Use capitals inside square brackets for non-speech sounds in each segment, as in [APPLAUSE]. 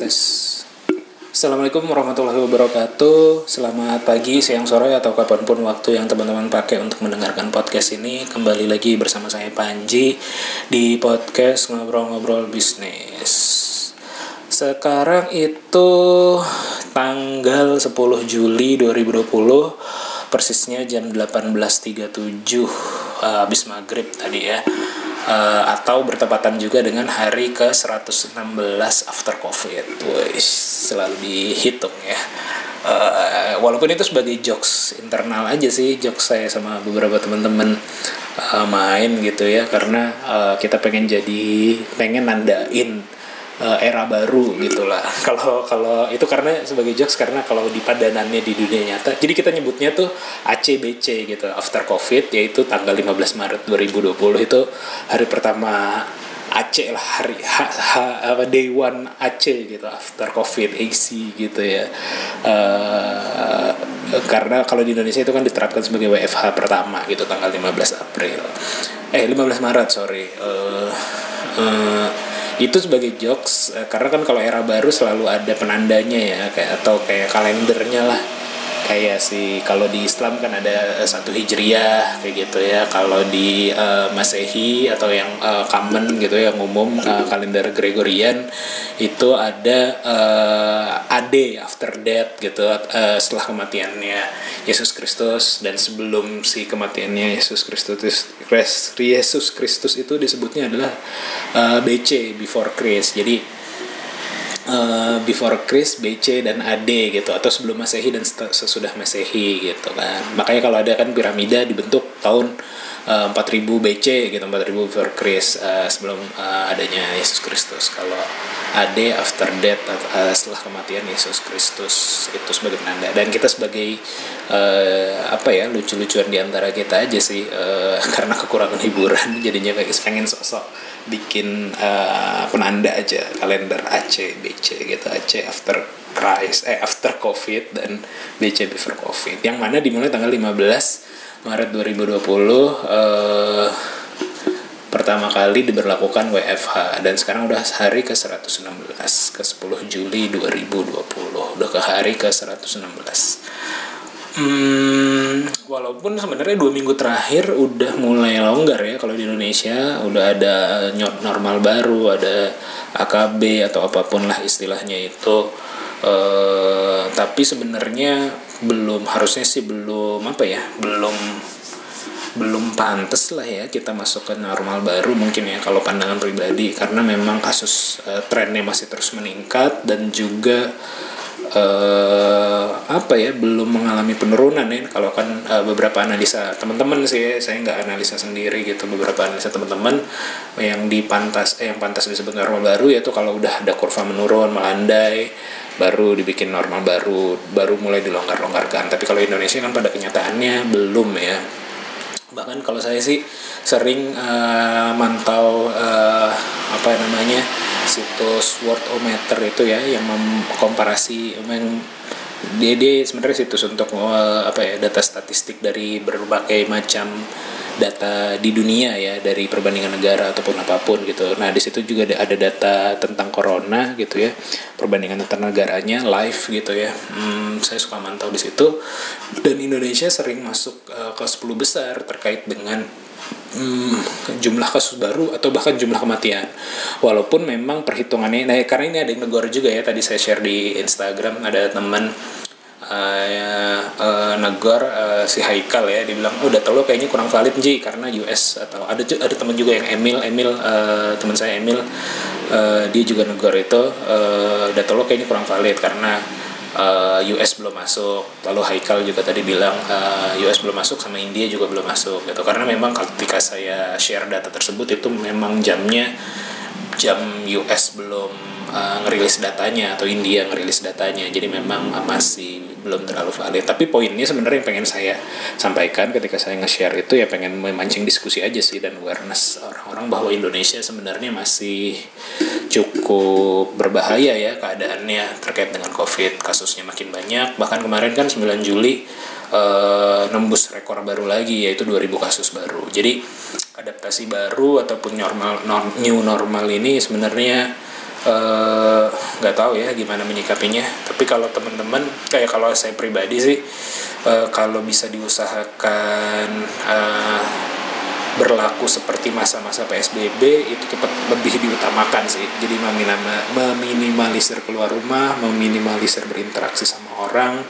tes. Assalamualaikum warahmatullahi wabarakatuh. Selamat pagi, siang, sore, atau kapan pun waktu yang teman-teman pakai untuk mendengarkan podcast ini. Kembali lagi bersama saya Panji Di podcast Ngobrol-Ngobrol Bisnis. Sekarang itu tanggal 10 Juli 2020 Persisnya jam 18.37 uh, Habis maghrib tadi ya Eh, atau bertepatan juga dengan hari ke 116 after covid. Wih, selalu dihitung ya. Eh, walaupun itu sebagai jokes internal aja sih jokes saya sama beberapa teman-teman eh, main gitu ya. Karena eh, kita pengen jadi pengen nandain eh, era baru gitulah kalau kalau itu karena sebagai jokes karena kalau di padanannya di dunia nyata jadi kita nyebutnya tuh ACBC gitu after covid yaitu tanggal 15 Maret 2020 itu hari pertama AC lah hari ha, ha- apa day one AC gitu after covid AC gitu ya. Eh, karena kalau di Indonesia itu kan diterapkan sebagai WFH pertama gitu tanggal 15 April. Eh 15 Maret sorry. Eh, eh, itu sebagai jokes eh, karena kan kalau era baru selalu ada penandanya ya kayak atau kayak kalendernya lah kayak si kalau di Islam kan ada eh, satu hijriah kayak gitu ya. Kalau di eh, Masehi atau yang eh, common gitu ya, yang umum eh, kalender Gregorian itu ada eh, AD after death gitu eh, setelah kematiannya Yesus Kristus. Dan sebelum si kematiannya Yesus Kristus Yesus Kristus itu disebutnya adalah eh, BC before Christ. Jadi eh, before Christ, BC dan AD gitu atau sebelum Masehi dan sesudah Masehi gitu kan. Makanya kalau ada kan piramida dibentuk tahun eh, 4000 BC gitu, 4000 before Christ eh, sebelum eh, adanya Yesus Kristus. Kalau AD after death eh, setelah kematian Yesus Kristus itu sebagai penanda dan kita sebagai eh, apa ya lucu-lucuan di antara kita aja sih eh, [LAUGHS] karena kekurangan hiburan jadinya kayak pengen sosok bikin eh, penanda aja kalender AC BC gitu AC after Christ eh after Covid dan BC before Covid. Yang mana dimulai tanggal 15 Maret 2020 eh, pertama kali diberlakukan WFH dan sekarang udah hari ke 116 ke 10 Juli 2020 udah ke hari ke 116 Hmm, walaupun sebenarnya dua minggu terakhir udah mulai longgar ya kalau di Indonesia. Udah ada new normal baru ada AKB atau apa pun lah istilahnya itu. Eh tapi sebenarnya belum harusnya sih belum apa ya belum belum pantas lah ya kita masuk ke normal baru mungkin ya kalau pandangan pribadi. Karena memang kasus eh, trennya masih terus meningkat dan juga eh apa ya belum mengalami penurunan ya. Kalau kan eh, beberapa analisa teman-teman sih saya nggak analisa sendiri gitu. Beberapa analisa teman-teman yang di pantas eh, yang pantas disebut normal baru yaitu kalau udah ada kurva menurun melandai baru dibikin normal baru baru mulai dilonggar-longgarkan. Tapi kalau Indonesia kan pada kenyataannya belum ya bahkan kalau saya sih sering eh, mantau eh, apa namanya situs Worldometer itu ya yang mengkomparasi yang dia dia sebenarnya situs untuk eh, apa ya data statistik dari berbagai macam data di dunia ya dari perbandingan negara ataupun apa pun gitu. Nah di situ juga ada data tentang corona gitu ya perbandingan antar negaranya live gitu ya. Hmm, saya suka mantau di situ dan Indonesia sering masuk eh, ke 10 besar terkait dengan hmm, jumlah kasus baru atau bahkan jumlah kematian. Walaupun memang perhitungannya, nah karena ini ada yang negor juga ya tadi saya share di Instagram ada teman uh, uh, negor uh, si Haikal ya dibilang oh, data lo kayaknya kurang valid Ji karena US atau ada ada teman juga yang Emil Emil uh, teman saya Emil uh, dia juga negor itu uh, data lo kayaknya kurang valid karena uh, US belum masuk. Lalu Haikal juga tadi bilang uh, US belum masuk sama India juga belum masuk gitu. Karena memang ketika saya share data tersebut itu memang jamnya jam US belum uh, ngerilis datanya atau India ngerilis datanya. Jadi memang masih belum terlalu valid. Tapi poinnya sebenarnya yang pengen saya sampaikan ketika saya nge-share itu ya pengen memancing diskusi aja sih dan awareness orang-orang bahwa Indonesia sebenarnya masih cukup berbahaya ya keadaannya terkait dengan COVID. Kasusnya makin banyak. Bahkan kemarin kan 9 Juli uh, nembus rekor baru lagi yaitu 2000 kasus baru. Jadi adaptasi baru ataupun normal norm, new normal ini sebenarnya nggak uh, tahu ya gimana menyikapinya. Tapi kalau teman-teman kayak kalau saya pribadi sih uh, kalau bisa diusahakan uh, berlaku seperti masa-masa PSBB itu tetap lebih diutamakan sih. Jadi meminimalisir keluar rumah meminimalisir berinteraksi sama orang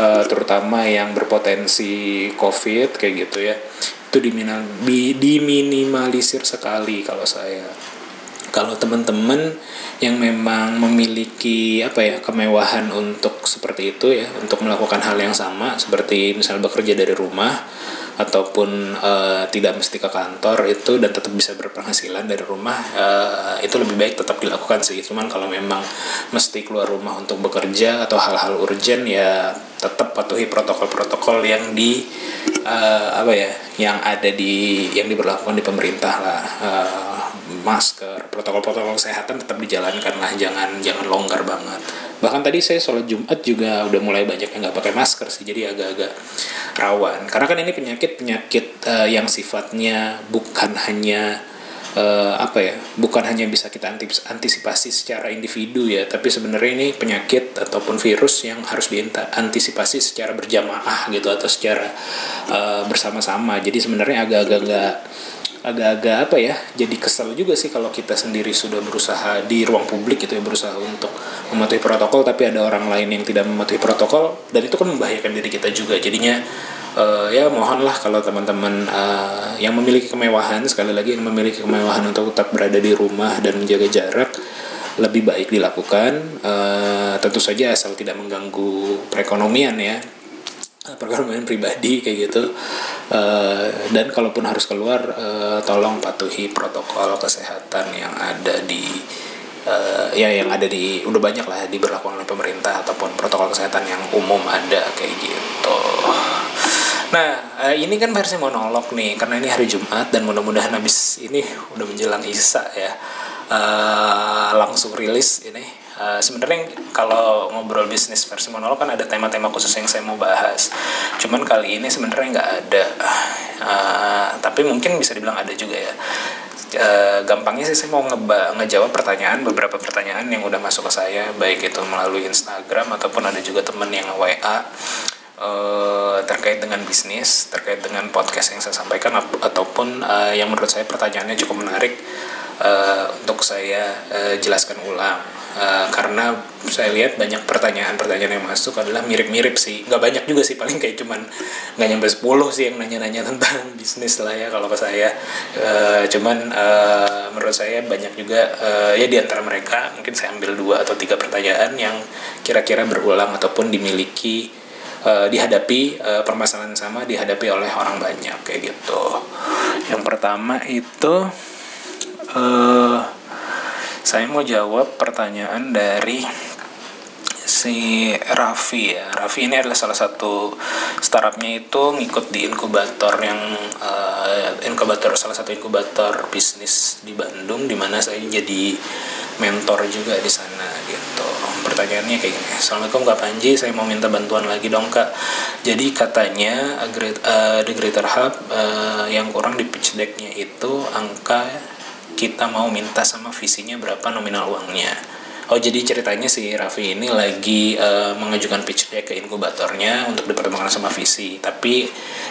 uh, terutama yang berpotensi COVID kayak gitu ya. Itu diminimalisir sekali kalau saya kalau teman-teman yang memang memiliki apa ya kemewahan untuk seperti itu ya untuk melakukan hal yang sama seperti misal bekerja dari rumah ataupun uh, tidak mesti ke kantor itu dan tetap bisa berpenghasilan dari rumah uh, itu lebih baik tetap dilakukan sih. Cuman kalau memang mesti keluar rumah untuk bekerja atau hal-hal urgent ya tetap patuhi protokol-protokol yang di uh, apa ya yang ada di yang diberlakukan di pemerintah lah. Uh, masker protokol-protokol kesehatan tetap dijalankan lah jangan jangan longgar banget. Bahkan tadi saya sholat jumat juga udah mulai banyak yang nggak pakai masker sih jadi agak-agak rawan. Karena kan ini penyakit penyakit uh, yang sifatnya bukan hanya uh, apa ya bukan hanya bisa kita antisipasi secara individu ya tapi sebenarnya ini penyakit ataupun virus yang harus diantisipasi secara berjamaah gitu atau secara uh, bersama-sama. Jadi sebenarnya agak-agak agak-agak apa ya jadi kesel juga sih kalau kita sendiri sudah berusaha di ruang publik gitu ya berusaha untuk mematuhi protokol tapi ada orang lain yang tidak mematuhi protokol dan itu kan membahayakan diri kita juga. Jadinya uh, ya mohonlah kalau teman-teman uh, yang memiliki kemewahan sekali lagi yang memiliki kemewahan untuk tetap berada di rumah dan menjaga jarak lebih baik dilakukan. Uh, tentu saja asal tidak mengganggu perekonomian ya perekonomian pribadi kayak gitu. Uh, dan kalaupun harus keluar uh, tolong patuhi protokol kesehatan yang ada di uh, ya yang ada di udah banyak lah diberlakukan oleh pemerintah ataupun protokol kesehatan yang umum ada kayak gitu. Nah uh, ini kan versi monolog nih karena ini hari Jumat dan mudah-mudahan habis ini udah menjelang Isa ya. Uh, langsung rilis ini Uh, sebenarnya kalau ngobrol bisnis versi monolog kan ada tema-tema khusus yang saya mau bahas. Cuman kali ini sebenarnya nggak ada. Uh, tapi mungkin bisa dibilang ada juga ya. Uh, gampangnya sih saya mau ngeba ngejawab pertanyaan beberapa pertanyaan yang udah masuk ke saya baik itu melalui Instagram ataupun ada juga temen yang WA uh, terkait dengan bisnis terkait dengan podcast yang saya sampaikan ataupun uh, yang menurut saya pertanyaannya cukup menarik uh, untuk saya uh, jelaskan ulang uh, karena saya lihat banyak pertanyaan-pertanyaan yang masuk adalah mirip-mirip sih. Nggak banyak juga sih paling kayak cuman nggak nyampe 10 sih yang nanya-nanya [LAUGHS] tentang bisnis lah ya kalau ke saya. Uh, cuman uh, menurut saya banyak juga uh, ya di antara mereka mungkin saya ambil dua atau tiga pertanyaan yang kira-kira berulang ataupun dimiliki uh, dihadapi uh, permasalahan sama dihadapi oleh orang banyak kayak gitu. Yang pertama itu uh, saya mau jawab pertanyaan dari si Raffi ya. Raffi ini adalah salah satu startupnya itu ngikut di inkubator yang uh, inkubator salah satu inkubator bisnis di Bandung di mana saya jadi mentor juga di sana gitu. Pertanyaannya kayak gini. Assalamualaikum Kak Panji, saya mau minta bantuan lagi dong Kak. Jadi katanya uh, The Greater Hub uh, yang kurang di pitch decknya itu angka kita mau minta sama visinya berapa nominal uangnya. Oh jadi ceritanya si Raffi ini lagi uh, mengajukan pitch deck ke inkubatornya untuk dipertemukan sama visi. Tapi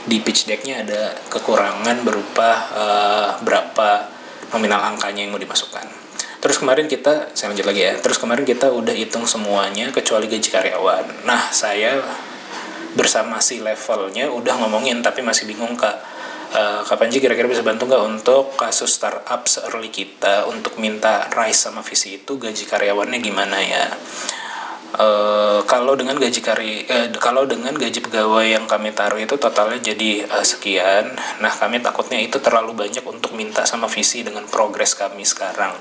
di pitch decknya ada kekurangan berupa uh, berapa nominal angkanya yang mau dimasukkan. Terus kemarin kita, saya lanjut lagi ya. Terus kemarin kita udah hitung semuanya kecuali gaji karyawan. Nah saya bersama si levelnya udah ngomongin tapi masih bingung kak uh, Kak Panji kira-kira bisa bantu nggak untuk kasus startup early kita untuk minta rise sama visi itu gaji karyawannya gimana ya? Uh, kalau dengan gaji kari uh, kalau dengan gaji pegawai yang kami taruh itu totalnya jadi uh, sekian. Nah, kami takutnya itu terlalu banyak untuk minta sama visi dengan progres kami sekarang.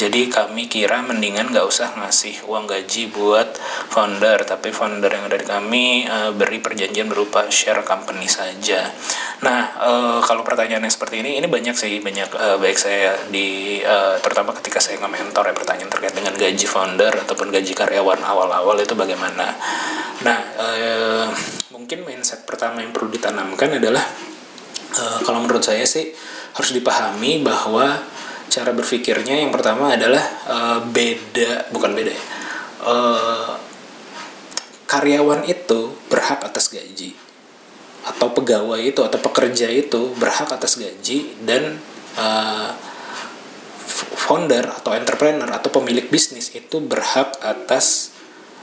Jadi kami kira mendingan nggak usah ngasih uang gaji buat founder, tapi founder yang dari kami uh, beri perjanjian berupa share company saja. Nah, uh, kalau pertanyaannya seperti ini, ini banyak sih banyak uh, baik saya di uh, terutama ketika saya nge-mentor ya pertanyaan terkait dengan gaji founder ataupun gaji karyawan awal-awal itu bagaimana. Nah, uh, mungkin mindset pertama yang perlu ditanamkan adalah uh, kalau menurut saya sih harus dipahami bahwa cara berpikirnya yang pertama adalah uh, beda bukan beda ya uh, karyawan itu berhak atas gaji atau pegawai itu atau pekerja itu berhak atas gaji dan uh, founder atau entrepreneur atau pemilik bisnis itu berhak atas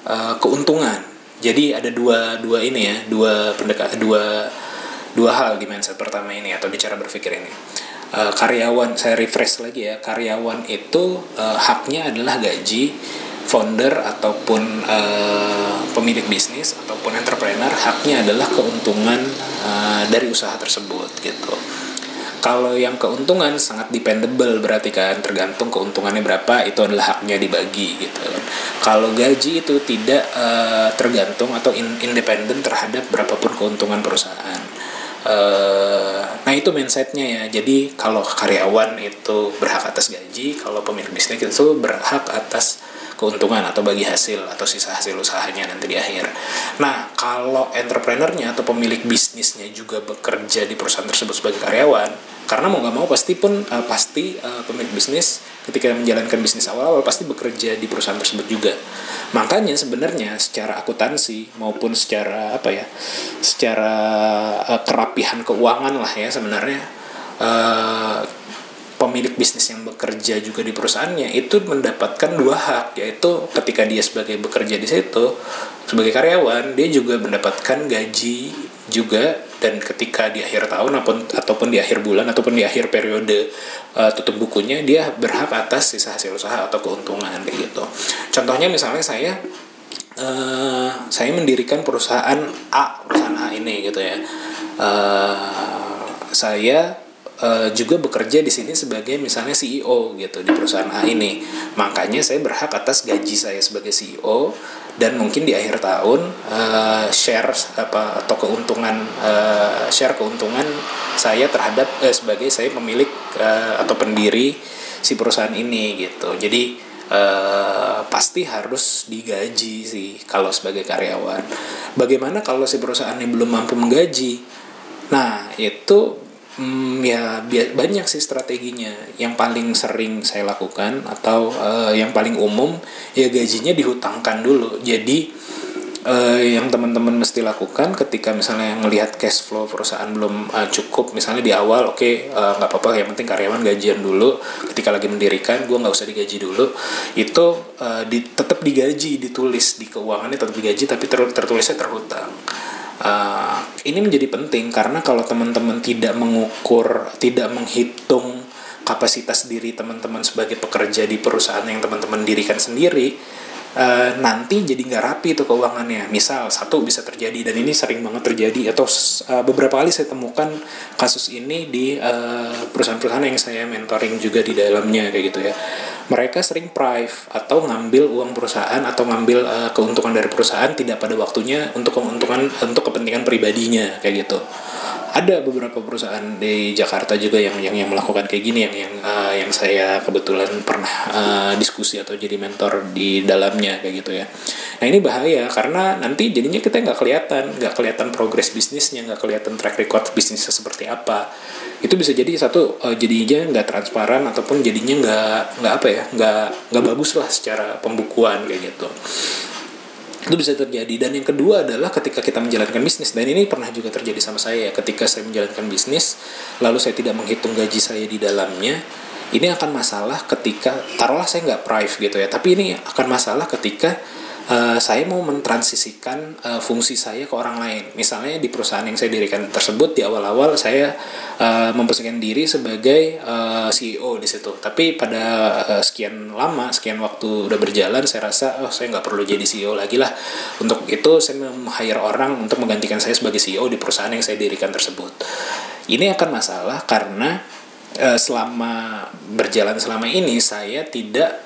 uh, keuntungan. Jadi ada dua dua ini ya dua pendekat dua dua hal di mindset pertama ini atau di cara berpikir ini. Uh, karyawan saya refresh lagi ya karyawan itu uh, haknya adalah gaji founder ataupun uh, pemilik bisnis ataupun entrepreneur haknya adalah keuntungan uh, dari usaha tersebut gitu kalau yang keuntungan sangat dependable berarti kan tergantung keuntungannya berapa itu adalah haknya dibagi gitu. Kalau gaji itu tidak uh, tergantung atau in, independen terhadap berapapun keuntungan perusahaan. Uh, nah itu mindsetnya ya. Jadi kalau karyawan itu berhak atas gaji, kalau pemilik bisnis itu berhak atas keuntungan atau bagi hasil atau sisa hasil usahanya nanti di akhir. Nah, kalau entrepreneurnya atau pemilik bisnisnya juga bekerja di perusahaan tersebut sebagai karyawan, karena mau nggak mau pasti pun uh, pasti uh, pemilik bisnis ketika menjalankan bisnis awal-awal pasti bekerja di perusahaan tersebut juga. Makanya sebenarnya secara akuntansi maupun secara apa ya, secara uh, kerapihan keuangan lah ya sebenarnya. Uh, pemilik bisnis yang bekerja juga di perusahaannya itu mendapatkan dua hak yaitu ketika dia sebagai bekerja di situ sebagai karyawan dia juga mendapatkan gaji juga dan ketika di akhir tahun ataupun di akhir bulan ataupun di akhir periode uh, tutup bukunya dia berhak atas sisa hasil usaha atau keuntungan gitu contohnya misalnya saya uh, saya mendirikan perusahaan A perusahaan A ini gitu ya uh, saya uh, juga bekerja di sini sebagai misalnya CEO gitu di perusahaan A ini. Makanya saya berhak atas gaji saya sebagai CEO dan mungkin di akhir tahun uh, share apa atau keuntungan uh, share keuntungan saya terhadap uh, sebagai saya pemilik uh, atau pendiri si perusahaan ini gitu. Jadi Uh, pasti harus digaji sih kalau sebagai karyawan. Bagaimana kalau si perusahaan ini belum mampu menggaji? Nah itu Hmm, ya banyak sih strateginya. Yang paling sering saya lakukan atau uh, yang paling umum ya gajinya dihutangkan dulu. Jadi uh, yang teman-teman mesti lakukan ketika misalnya melihat cash flow perusahaan belum uh, cukup, misalnya di awal oke okay, nggak uh, apa-apa, yang penting karyawan gajian dulu. Ketika lagi mendirikan, gue nggak usah digaji dulu. Itu uh, di, tetap digaji, ditulis di keuangannya tetap digaji, tapi ter, tertulisnya terhutang uh, ini menjadi penting karena kalau teman-teman tidak mengukur, tidak menghitung kapasitas diri teman-teman sebagai pekerja di perusahaan yang teman-teman dirikan sendiri, uh, nanti jadi nggak rapi itu keuangannya. Misal satu bisa terjadi dan ini sering banget terjadi atau uh, beberapa kali saya temukan kasus ini di perusahaan-perusahaan yang saya mentoring juga di dalamnya kayak gitu ya mereka sering prive atau ngambil uang perusahaan atau ngambil uh, keuntungan dari perusahaan tidak pada waktunya untuk keuntungan untuk kepentingan pribadinya kayak gitu ada beberapa perusahaan di Jakarta juga yang yang yang melakukan kayak gini yang yang uh, yang saya kebetulan pernah uh, diskusi atau jadi mentor di dalamnya kayak gitu ya. Nah ini bahaya karena nanti jadinya kita nggak kelihatan, nggak kelihatan progres bisnisnya, nggak kelihatan track record bisnisnya seperti apa. Itu bisa jadi satu uh, jadinya nggak transparan ataupun jadinya nggak nggak apa ya, nggak nggak bagus lah secara pembukuan kayak gitu itu bisa terjadi. Dan yang kedua adalah ketika kita menjalankan bisnis. Dan ini pernah juga terjadi sama saya ya. Ketika saya menjalankan bisnis lalu saya tidak menghitung gaji saya di dalamnya ini akan masalah ketika taruhlah saya nggak prive gitu ya. Tapi ini akan masalah ketika eh, saya mau mentransisikan eh, fungsi saya ke orang lain. Misalnya di perusahaan yang saya dirikan tersebut di awal-awal saya eh, memposisikan diri sebagai eh, CEO di situ. Tapi pada eh, sekian lama, sekian waktu udah berjalan, saya rasa oh saya nggak perlu jadi CEO lagi lah. Untuk itu saya meng-hire orang untuk menggantikan saya sebagai CEO di perusahaan yang saya dirikan tersebut. Ini akan masalah karena selama berjalan selama ini saya tidak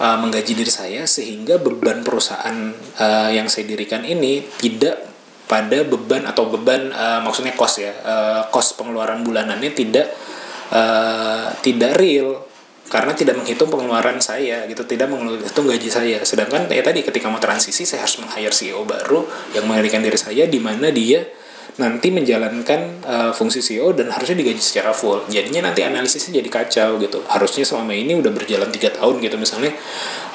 uh, menggaji diri saya sehingga beban perusahaan uh, yang saya dirikan ini tidak pada beban atau beban uh, maksudnya kos ya uh, kos pengeluaran bulanannya tidak uh, tidak real karena tidak menghitung pengeluaran saya gitu tidak menghitung gaji saya. Sedangkan ya tadi ketika mau transisi saya harus meng-hire CEO baru yang menggantikan diri saya di mana dia nanti menjalankan uh, fungsi CEO dan harusnya digaji secara full. Jadinya nanti analisisnya jadi kacau gitu. Harusnya selama ini udah berjalan tiga tahun gitu misalnya,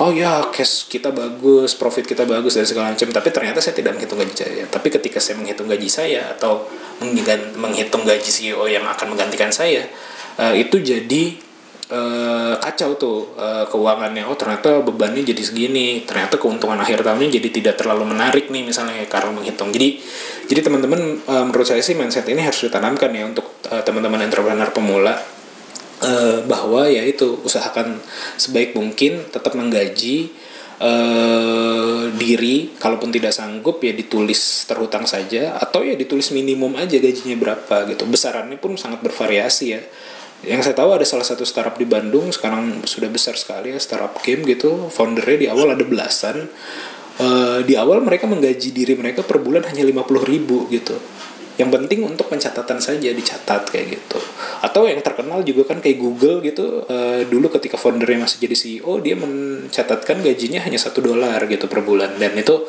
oh ya cash kita bagus, profit kita bagus dan segala macam. Tapi ternyata saya tidak menghitung gaji saya. Tapi ketika saya menghitung gaji saya atau menghitung gaji CEO yang akan menggantikan saya, uh, itu jadi eh, kacau tuh eh, keuangannya. Oh ternyata bebannya jadi segini. Ternyata keuntungan akhir tahunnya jadi tidak terlalu menarik nih misalnya karena menghitung. Jadi jadi teman-teman eh, menurut saya sih mindset ini harus ditanamkan ya untuk teman-teman entrepreneur pemula. Bahwa ya itu usahakan sebaik mungkin tetap menggaji eh, diri. Kalaupun tidak sanggup ya ditulis terhutang saja. Atau ya ditulis minimum aja gajinya berapa gitu. Besarannya pun sangat bervariasi ya yang saya tahu ada salah satu startup di Bandung sekarang sudah besar sekali ya startup game gitu. Foundernya di awal ada belasan. Eh, di awal mereka menggaji diri mereka per bulan hanya 50.000 ribu gitu. Yang penting untuk pencatatan saja dicatat kayak gitu. Atau yang terkenal juga kan kayak Google gitu. Eh, dulu ketika foundernya masih jadi CEO dia mencatatkan gajinya hanya satu dolar gitu per bulan. Dan itu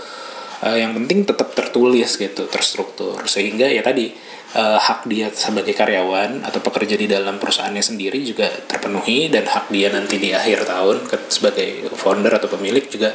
eh, yang penting tetap tertulis gitu terstruktur. Sehingga ya tadi eh, hak dia sebagai karyawan atau pekerja di dalam perusahaannya sendiri juga terpenuhi dan hak dia nanti di akhir tahun ke- sebagai founder atau pemilik juga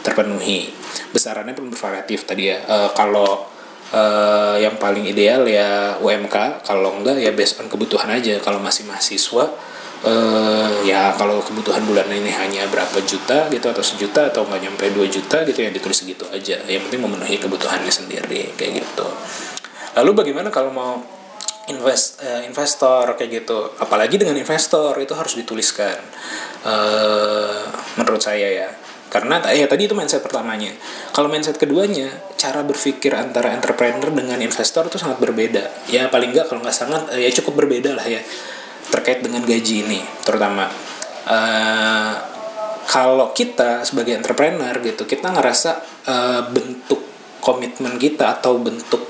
terpenuhi. Besarannya pun bervariatif tadi ya. Eh, kalau eh, yang paling ideal ya UMK kalau enggak ya based on kebutuhan aja. Kalau masih mahasiswa eh ya kalau kebutuhan bulan ini hanya berapa juta gitu atau sejuta atau nggak nyampe 2 juta gitu ya ditulis segitu aja. Yang penting memenuhi kebutuhannya sendiri kayak gitu. Lalu bagaimana kalau mau invest eh, investor kayak gitu? Apalagi dengan investor itu harus dituliskan. Eh menurut saya ya. Karena eh tadi itu mindset pertamanya. Kalau mindset keduanya cara berpikir antara entrepreneur dengan investor itu sangat berbeda. Ya paling nggak kalau nggak sangat ya cukup berbeda lah ya terkait dengan gaji ini terutama. Eh kalau kita sebagai entrepreneur gitu kita ngerasa eh, bentuk komitmen kita atau bentuk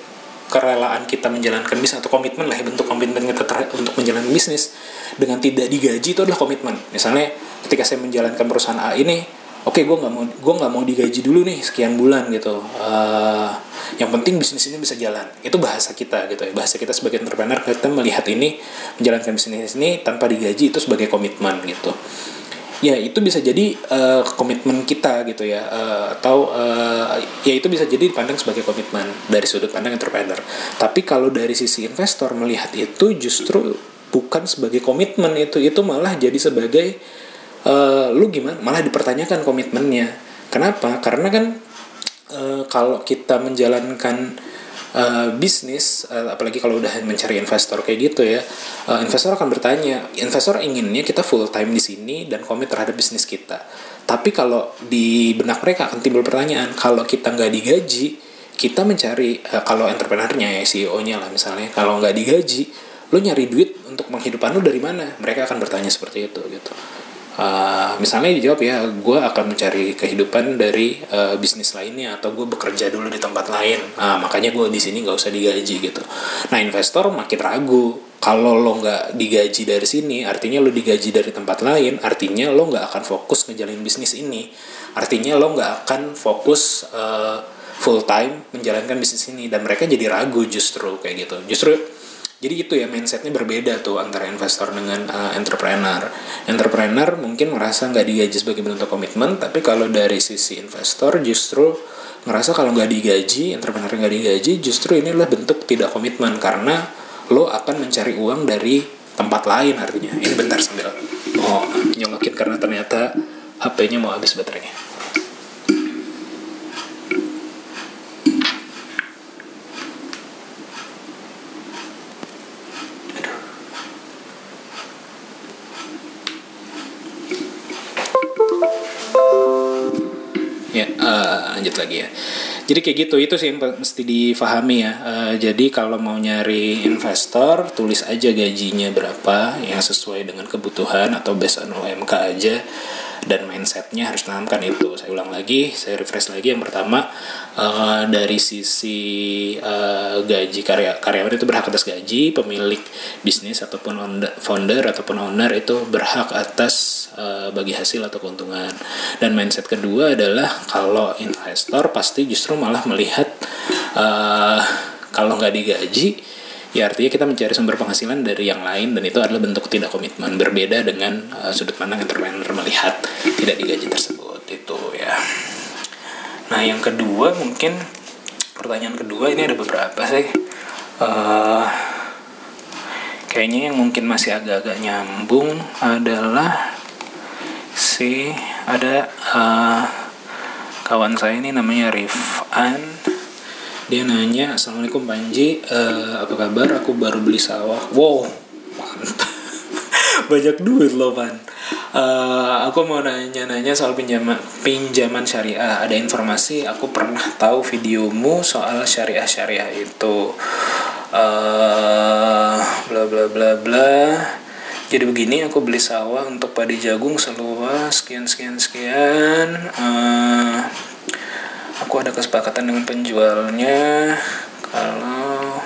kerelaan kita menjalankan bisnis atau komitmen lah ya bentuk komitmen kita untuk menjalankan bisnis dengan tidak digaji itu adalah komitmen. Misalnya ketika saya menjalankan perusahaan A ini oke gue nggak mau gue nggak mau digaji dulu nih sekian bulan gitu. Eh, yang penting bisnis ini bisa jalan. Itu bahasa kita gitu ya. Bahasa kita sebagai entrepreneur kita melihat ini menjalankan bisnis ini tanpa digaji itu sebagai komitmen gitu. Ya itu bisa jadi eh, komitmen kita gitu ya. Eh, atau eh, ya itu bisa jadi dipandang sebagai komitmen dari sudut pandang entrepreneur. Tapi kalau dari sisi investor melihat itu justru bukan sebagai komitmen itu itu malah jadi sebagai eh, lu gimana? Malah dipertanyakan komitmennya. Kenapa? Karena kan eh, kalau kita menjalankan eh, bisnis eh, apalagi kalau udah mencari investor kayak gitu ya eh, investor akan bertanya investor inginnya kita full time di sini dan komit terhadap bisnis kita. Tapi kalau di benak mereka akan timbul pertanyaan kalau kita nggak digaji kita mencari eh, kalau entrepreneurnya ya CEO-nya lah misalnya kalau nggak digaji lu nyari duit untuk menghidupan lu dari mana? Mereka akan bertanya seperti itu gitu Uh, misalnya dijawab ya gue akan mencari kehidupan dari uh, bisnis lainnya atau gue bekerja dulu di tempat lain. Nah, makanya gue di sini nggak usah digaji gitu. Nah investor makin ragu. Kalau lo nggak digaji dari sini artinya lo digaji dari tempat lain artinya lo nggak akan fokus ngejalanin bisnis ini. Artinya lo nggak akan fokus uh, full time menjalankan bisnis ini. Dan mereka jadi ragu justru kayak gitu. Justru jadi itu ya mindsetnya berbeda tuh antara investor dengan uh, entrepreneur. Entrepreneur mungkin merasa nggak digaji sebagai bentuk komitmen, tapi kalau dari sisi investor justru ngerasa kalau nggak digaji, entrepreneur nggak digaji, justru ini adalah bentuk tidak komitmen karena lo akan mencari uang dari tempat lain artinya. Ini bentar sambil mau nyolokin karena ternyata HP-nya mau habis baterainya. Lanjut lagi ya. Jadi kayak gitu itu sih yang mesti difahami ya. Eh, jadi kalau mau nyari investor, tulis aja gajinya berapa yang sesuai dengan kebutuhan atau based on UMK aja dan mindsetnya harus tanamkan itu. Saya ulang lagi, saya refresh lagi. Yang pertama eh, dari sisi eh, gaji karya karyawan itu berhak atas gaji, pemilik bisnis ataupun founder ataupun owner itu berhak atas eh, bagi hasil atau keuntungan. Dan mindset kedua adalah kalau investor pasti justru malah melihat eh, kalau nggak digaji ya artinya kita mencari sumber penghasilan dari yang lain dan itu adalah bentuk tidak komitmen. Berbeda dengan uh, sudut pandang entrepreneur melihat tidak digaji tersebut itu ya. Nah yang kedua mungkin pertanyaan kedua ini ada beberapa sih. Eh, kayaknya yang mungkin masih agak-agak nyambung adalah si ada eh, kawan saya ini namanya Rifan dia nanya assalamualaikum Panji Eh, apa kabar? Aku baru beli sawah. Wow mantap. [LAUGHS] Banyak duit loh Pan Eh, aku mau nanya-nanya soal pinjaman pinjaman syariah. Ada informasi aku pernah tahu videomu soal syariah syariah itu. Eh bla bla bla bla. Jadi begini aku beli sawah untuk padi jagung seluas sekian sekian sekian. Eh, aku ada kesepakatan dengan penjualnya. Kalau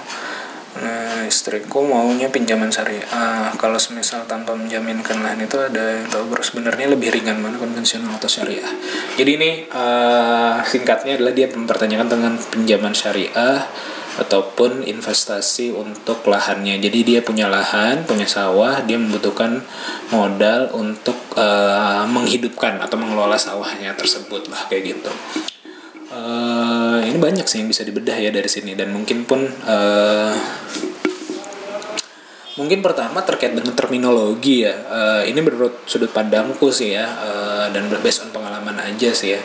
nah istriku maunya pinjaman syariah. Kalau semisal tanpa menjaminkan lahan itu ada yang tahu baru sebenarnya lebih ringan mana konvensional atau syariah. Jadi ini eh, singkatnya adalah dia mempertanyakan tentang pinjaman syariah ataupun investasi untuk lahannya. Jadi dia punya lahan punya sawah dia membutuhkan modal untuk eh, menghidupkan atau mengelola sawahnya tersebut. Lah kayak gitu Eh, ini banyak sih yang bisa dibedah ya dari sini. Dan mungkin pun eh, mungkin pertama terkait dengan terminologi ya. Eh, ini menurut sudut pandangku sih ya eh, dan based on pengalaman aja sih ya.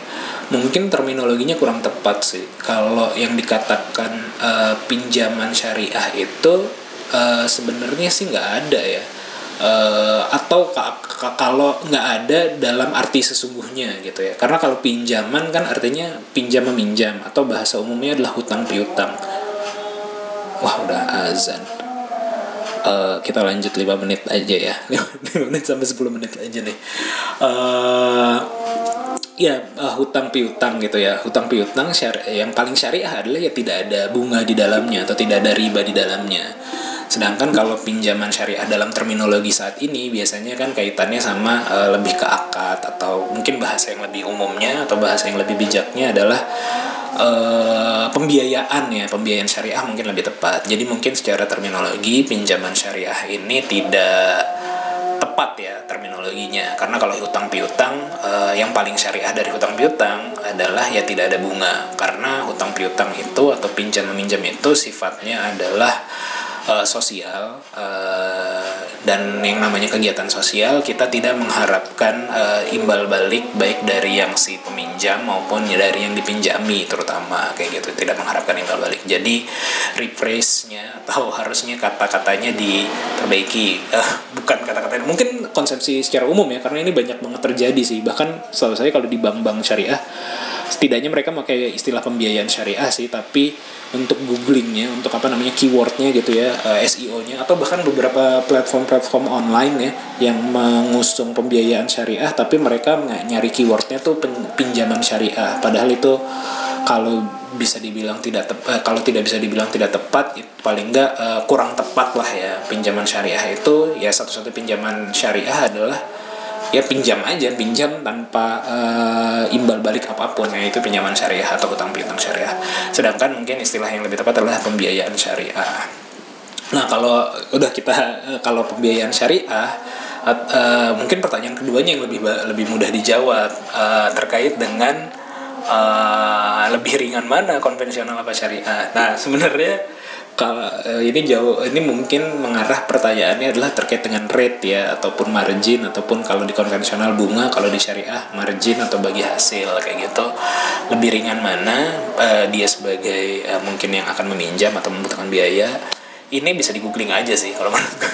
Mungkin terminologinya kurang tepat sih. Kalau yang dikatakan eh, pinjaman syariah itu eh, sebenarnya sih nggak ada ya Eh, atau ka- ka- kalau nggak ada dalam arti sesungguhnya gitu ya. Karena kalau pinjaman kan artinya pinjam meminjam atau bahasa umumnya adalah hutang piutang. Wah udah azan. Eh, kita lanjut 5 menit aja ya. [LAUGHS] 5 menit sampai 10 menit aja nih. Eh, ya eh, hutang piutang gitu ya. Hutang piutang syari- yang paling syariah adalah ya tidak ada bunga di dalamnya atau tidak ada riba di dalamnya sedangkan kalau pinjaman syariah dalam terminologi saat ini biasanya kan kaitannya sama eh, lebih ke akad atau mungkin bahasa yang lebih umumnya atau bahasa yang lebih bijaknya adalah eh, pembiayaan ya pembiayaan syariah mungkin lebih tepat. Jadi mungkin secara terminologi pinjaman syariah ini tidak tepat ya terminologinya. Karena kalau hutang piutang eh, yang paling syariah dari hutang piutang adalah ya tidak ada bunga. Karena hutang piutang itu atau pinjam meminjam itu sifatnya adalah eh, sosial eh, dan yang namanya kegiatan sosial kita tidak mengharapkan eh, imbal balik baik dari yang si peminjam maupun dari yang dipinjami terutama kayak gitu. Tidak mengharapkan imbal balik. Jadi rephrase-nya atau [LAUGHS] harusnya kata-katanya diperbaiki. Eh, bukan kata-katanya. Mungkin konsepsi secara umum ya karena ini banyak banget terjadi sih. Bahkan setahu saya kalau di bank-bank syariah setidaknya mereka pakai istilah pembiayaan syariah sih tapi untuk googlingnya untuk apa namanya keywordnya gitu ya eh, SEO-nya atau bahkan beberapa platform-platform online ya yang mengusung pembiayaan syariah tapi mereka nyari keywordnya tuh pinjaman syariah. Padahal itu kalau bisa dibilang tidak tep- eh, kalau tidak bisa dibilang tidak tepat paling nggak eh, kurang tepat lah ya pinjaman syariah itu. Ya satu-satu pinjaman syariah adalah ya pinjam aja pinjam tanpa eh, imbal balik apa pun. Ya itu pinjaman syariah atau hutang piutang syariah. Sedangkan mungkin istilah yang lebih tepat adalah pembiayaan syariah. Nah kalau udah kita eh, kalau pembiayaan syariah at- eh, mungkin pertanyaan keduanya yang lebih lebih mudah dijawab. Eh, terkait dengan eh, lebih ringan mana konvensional apa syariah. Nah sebenarnya eh, ini jauh ini mungkin mengarah pertanyaannya adalah terkait dengan rate ya ataupun margin ataupun kalau di konvensional bunga kalau di syariah margin atau bagi hasil kayak gitu. Lebih ringan mana eh, dia sebagai eh, mungkin yang akan meminjam atau membutuhkan biaya ini bisa di googling aja sih kalau menurutku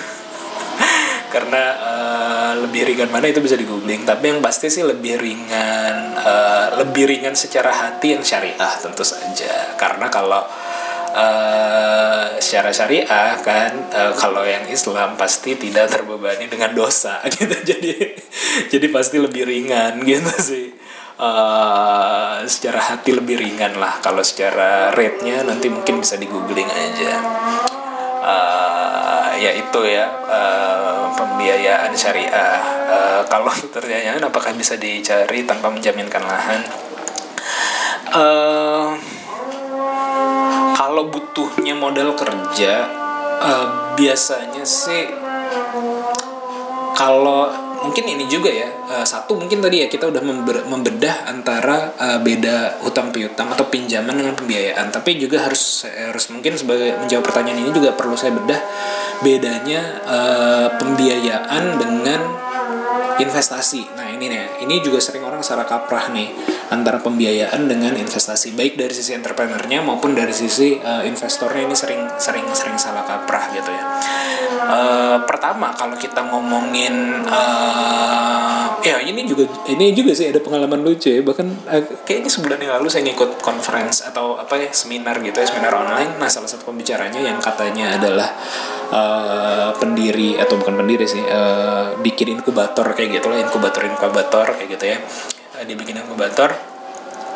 [LAUGHS] karena eh, lebih ringan mana itu bisa di googling tapi yang pasti sih lebih ringan eh, lebih ringan secara hati yang syariah tentu saja. Karena kalau uh, secara syariah kan uh, kalau yang Islam pasti tidak terbebani dengan dosa [LAUGHS] gitu. Jadi jadi pasti lebih ringan gitu sih. Uh, secara hati lebih ringan lah. Kalau secara rate-nya nanti mungkin bisa di googling aja. Uh, ya itu ya uh, pembiayaan syariah. Uh, kalau [LAUGHS] pertanyaan apakah bisa dicari tanpa menjaminkan lahan? Uh, kalau butuhnya modal kerja uh, biasanya sih kalau mungkin ini juga ya uh, satu mungkin tadi ya kita udah membedah antara uh, beda hutang piutang atau pinjaman dengan pembiayaan tapi juga harus harus mungkin sebagai menjawab pertanyaan ini juga perlu saya bedah bedanya uh, pembiayaan dengan investasi. Nah ini nih, ini juga sering orang salah kaprah nih antara pembiayaan dengan investasi, baik dari sisi entrepreneurnya maupun dari sisi uh, investornya ini sering sering sering salah kaprah gitu ya. Uh, pertama kalau kita ngomongin uh, ya ini juga ini juga sih ada pengalaman lucu ya bahkan uh, kayaknya sebulan yang lalu saya ngikut conference atau apa ya seminar gitu ya seminar online. Nah salah satu pembicaranya yang katanya adalah uh, pendiri atau bukan pendiri sih uh, bikin inkubator kayak gitu lah inkubator inkubator kayak gitu ya uh, dibikin inkubator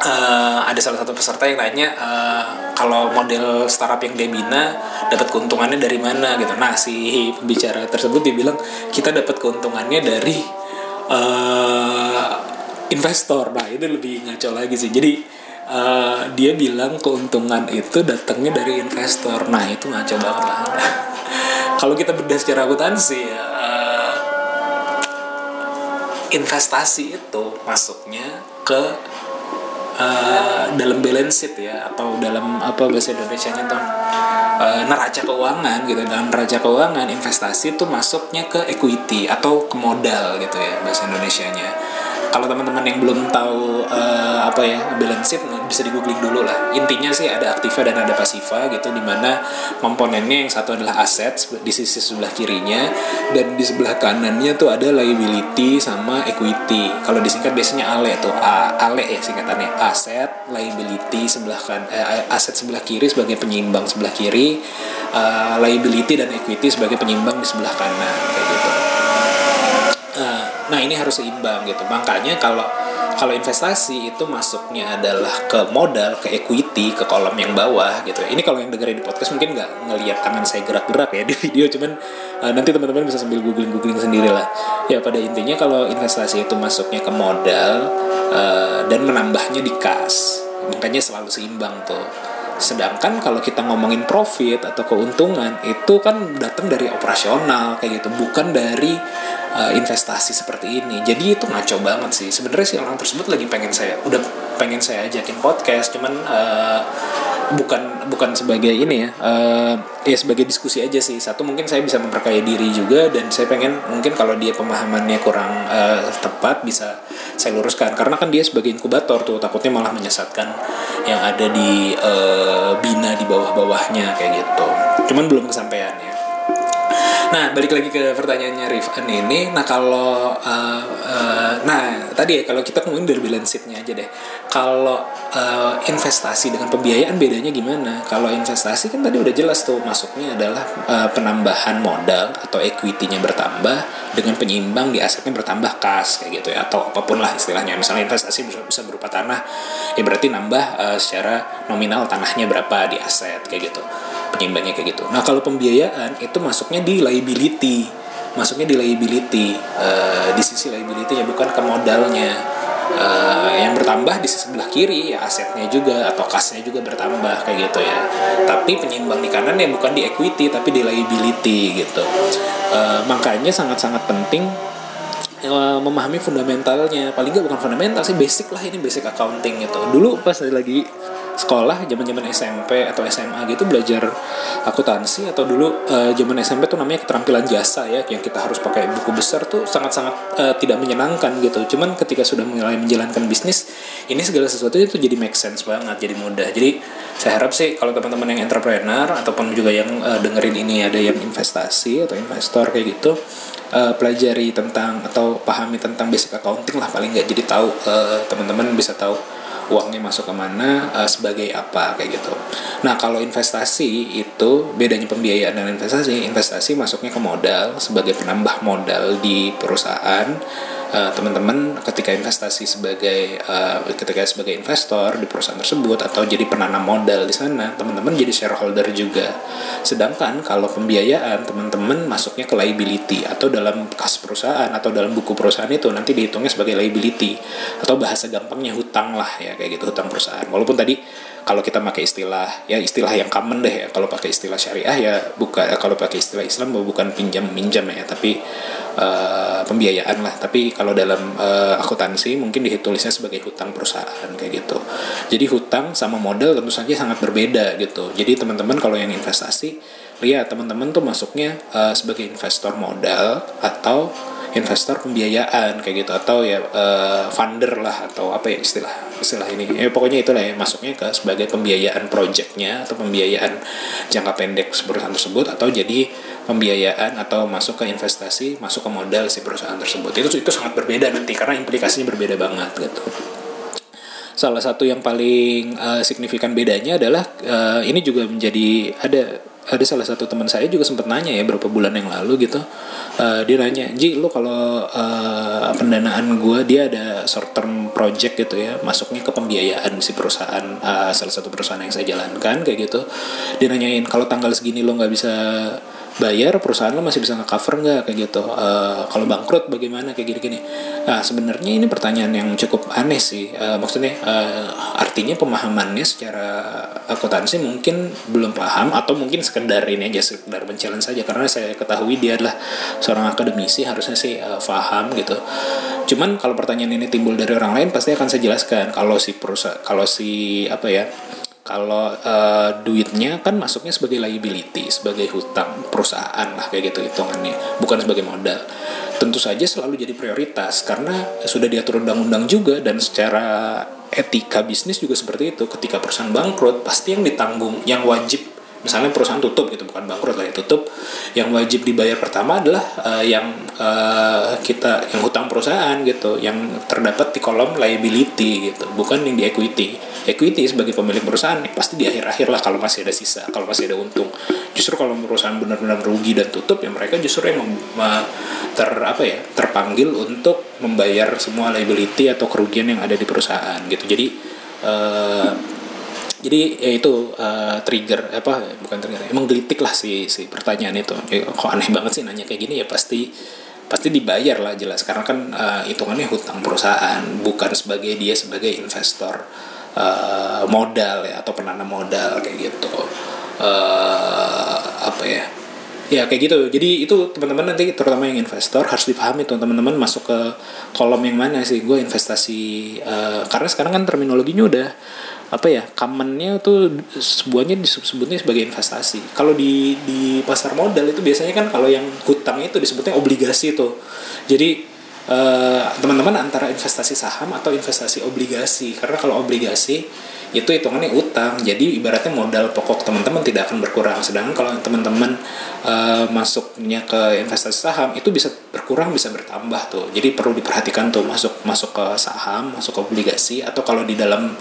uh, ada salah satu peserta yang nanya uh, kalau model startup yang dia bina dapat keuntungannya dari mana gitu. Nah si pembicara tersebut dia bilang kita dapat keuntungannya dari uh, investor. Nah itu lebih ngaco lagi sih. Jadi uh, dia bilang keuntungan itu datangnya dari investor. Nah itu ngaco banget lah. [LAUGHS] Kalau kita bedah secara akuntansi ya investasi itu masuknya ke uh, dalam balance sheet ya atau dalam apa bahasa Indonesia nya tuh uh, neraca keuangan gitu. Dalam neraca keuangan investasi itu masuknya ke equity atau ke modal gitu ya bahasa Indonesia nya kalau teman-teman yang belum tahu uh, apa ya balance sheet bisa di googling dulu lah. Intinya sih ada aktiva dan ada pasiva gitu di mana komponennya yang satu adalah aset di sisi sebelah kirinya dan di sebelah kanannya tuh ada liability sama equity. Kalau disingkat biasanya ale tuh A, ale ya singkatannya. Aset liability sebelah kan eh, aset sebelah kiri sebagai penyeimbang sebelah kiri uh, liability dan equity sebagai penyeimbang di sebelah kanan kayak gitu Nah ini harus seimbang gitu. Makanya kalau kalau investasi itu masuknya adalah ke modal, ke equity, ke kolom yang bawah gitu. Ini kalau yang dengerin di podcast mungkin nggak ngelihat tangan saya gerak-gerak ya di video, cuman uh, nanti teman-teman bisa sambil googling-googling sendiri lah. Ya pada intinya kalau investasi itu masuknya ke modal uh, dan menambahnya di kas, makanya selalu seimbang tuh. Sedangkan kalau kita ngomongin profit atau keuntungan itu kan datang dari operasional kayak gitu, bukan dari uh, investasi seperti ini. Jadi itu ngaco banget sih. Sebenarnya sih orang tersebut lagi pengen saya udah pengen saya ajakin podcast. Cuman uh, bukan bukan sebagai ini ya uh, ya sebagai diskusi aja sih. Satu mungkin saya bisa memperkaya diri juga dan saya pengen mungkin kalau dia pemahamannya kurang uh, tepat bisa saya luruskan. Karena kan dia sebagai inkubator tuh takutnya malah menyesatkan yang ada di uh, bina di bawah-bawahnya kayak gitu. Cuman belum kesampaian ya Nah, balik lagi ke pertanyaannya Rifan ini. Nah, kalau uh, uh, nah tadi ya kalau kita ngomongin dari balance sheet-nya aja deh. Kalau uh, investasi dengan pembiayaan bedanya gimana? Kalau investasi kan tadi udah jelas tuh masuknya adalah uh, penambahan modal atau equity-nya bertambah dengan penyeimbang di asetnya bertambah kas kayak gitu ya atau apa pun lah istilahnya. Misalnya investasi bisa, bisa berupa tanah, ya berarti nambah uh, secara nominal tanahnya berapa di aset kayak gitu penyeimbangnya kayak gitu. Nah kalau pembiayaan itu masuknya di liability, masuknya di liability uh, di sisi liability ya bukan ke modalnya. Uh, yang bertambah di sebelah kiri ya asetnya juga atau kasnya juga bertambah kayak gitu ya. Tapi penyeimbang di kanan ya bukan di equity tapi di liability gitu. Uh, makanya sangat-sangat penting memahami fundamentalnya. Paling nggak bukan fundamental sih basic lah ini basic accounting gitu. Dulu pas lagi sekolah zaman-zaman SMP atau SMA gitu belajar akuntansi atau dulu eh, zaman SMP tuh namanya keterampilan jasa ya yang kita harus pakai buku besar tuh sangat-sangat eh, tidak menyenangkan gitu. Cuman ketika sudah mulai menjalankan bisnis ini segala sesuatu itu jadi make sense banget, jadi mudah. Jadi saya harap sih kalau teman-teman yang entrepreneur ataupun juga yang eh, dengerin ini ada yang investasi atau investor kayak gitu eh, pelajari tentang atau pahami tentang basic accounting lah paling nggak jadi tahu eh, teman-teman bisa tahu uangnya masuk ke mana eh, sebagai apa kayak gitu. Nah kalau investasi itu bedanya pembiayaan dan investasi, investasi masuknya ke modal sebagai penambah modal di perusahaan. Eh, teman-teman ketika investasi sebagai eh, ketika sebagai investor di perusahaan tersebut atau jadi penanam modal di sana, teman-teman jadi shareholder juga. Sedangkan kalau pembiayaan teman-teman masuknya ke liability atau dalam kas perusahaan atau dalam buku perusahaan itu nanti dihitungnya sebagai liability atau bahasa gampangnya hutang lah ya kayak gitu hutang perusahaan. Walaupun tadi kalau kita pakai istilah ya istilah yang common deh ya. Kalau pakai istilah syariah ya bukan kalau pakai istilah Islam bukan pinjam minjam ya tapi eh, pembiayaan lah. Tapi kalau dalam eh, akuntansi mungkin ditulisnya sebagai hutang perusahaan kayak gitu. Jadi hutang sama modal tentu saja sangat berbeda gitu. Jadi teman-teman kalau yang investasi lihat teman-teman tuh masuknya eh, sebagai investor modal atau investor pembiayaan kayak gitu. Atau ya eh, funder lah atau apa ya istilah istilah ini. Ya pokoknya itulah ya masuknya ke sebagai pembiayaan projectnya atau pembiayaan jangka pendek perusahaan tersebut atau jadi pembiayaan atau masuk ke investasi masuk ke modal si perusahaan tersebut. Itu itu sangat berbeda nanti karena implikasinya berbeda banget gitu salah satu yang paling eh, signifikan bedanya adalah eh, ini juga menjadi ada ada salah satu teman saya juga sempat nanya ya beberapa bulan yang lalu gitu. Eh, dia nanya Ji lu kalau eh, pendanaan gue dia ada short term project gitu ya masuknya ke pembiayaan si perusahaan eh, salah satu perusahaan yang saya jalankan kayak gitu. Dia nanyain kalau tanggal segini lo nggak bisa bayar perusahaan lo masih bisa nge-cover nggak? Kayak gitu. Eh, kalau bangkrut bagaimana? Kayak gini-gini. Nah sebenarnya ini pertanyaan yang cukup aneh sih. Eh, maksudnya eh, artinya pemahamannya secara akuntansi mungkin belum paham atau mungkin sekedar ini aja sekedar mencalon saja. Karena saya ketahui dia adalah seorang akademisi harusnya sih eh, paham gitu. Cuman kalau pertanyaan ini timbul dari orang lain pasti akan saya jelaskan. Kalau si perusahaan kalau si apa ya kalau eh, duitnya kan masuknya sebagai liability, sebagai hutang perusahaan lah kayak gitu hitungannya, bukan sebagai modal. Tentu saja selalu jadi prioritas karena sudah diatur undang-undang juga dan secara etika bisnis juga seperti itu. Ketika perusahaan bangkrut, pasti yang ditanggung, yang wajib misalnya perusahaan tutup gitu bukan bangkrut lah ya tutup. Yang wajib dibayar pertama adalah eh, yang eh, kita yang hutang perusahaan gitu yang terdapat di kolom liability gitu bukan yang di equity. Equity sebagai pemilik perusahaan ya pasti di akhir-akhir lah kalau masih ada sisa kalau masih ada untung. Justru kalau perusahaan benar-benar rugi dan tutup ya mereka justru yang me- ter apa ya terpanggil untuk membayar semua liability atau kerugian yang ada di perusahaan gitu. Jadi eh, jadi ya itu uh, trigger apa bukan trigger emang gelitik lah si si pertanyaan itu. Ya, kok aneh banget sih nanya kayak gini ya pasti pasti dibayar lah jelas. Karena kan uh, hitungannya hutang perusahaan bukan sebagai dia sebagai investor uh, modal ya atau penanam modal kayak gitu. Uh, apa ya? Ya kayak gitu. Jadi itu teman-teman nanti terutama yang investor harus dipahami tuh teman-teman masuk ke kolom yang mana sih. Gue investasi eh, karena sekarang kan terminologinya udah apa ya commonnya tuh sebuahnya disebutnya sebagai investasi. Kalau di di pasar modal itu biasanya kan kalau yang hutang itu disebutnya obligasi tuh. Jadi eh, teman-teman antara investasi saham atau investasi obligasi. Karena kalau obligasi itu hitungannya utang. Jadi ibaratnya modal pokok teman-teman tidak akan berkurang. Sedangkan kalau teman-teman eh, masuknya ke investasi saham itu bisa berkurang bisa bertambah tuh. Jadi perlu diperhatikan tuh masuk masuk ke saham masuk ke obligasi atau kalau di dalam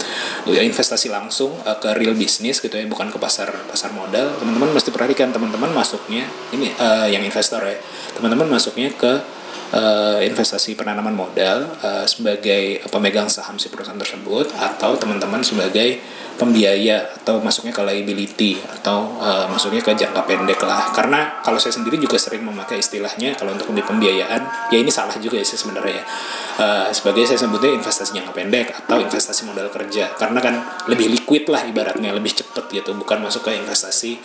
ya, investasi langsung eh, ke real business gitu ya bukan ke pasar pasar modal teman-teman mesti perhatikan teman-teman masuknya ini eh, yang investor ya. Teman-teman masuknya ke eh, investasi penanaman modal eh, sebagai pemegang saham si perusahaan tersebut atau teman-teman sebagai pembiaya atau masuknya ke liability atau eh, masuknya ke jangka pendek lah. Karena kalau saya sendiri juga sering memakai istilahnya kalau untuk di pembiayaan ya ini salah juga ya sih sebenarnya. Ya Eh, sebagai saya sebutnya investasi jangka pendek atau investasi modal kerja. Karena kan lebih liquid lah ibaratnya lebih cepet gitu bukan masuk ke investasi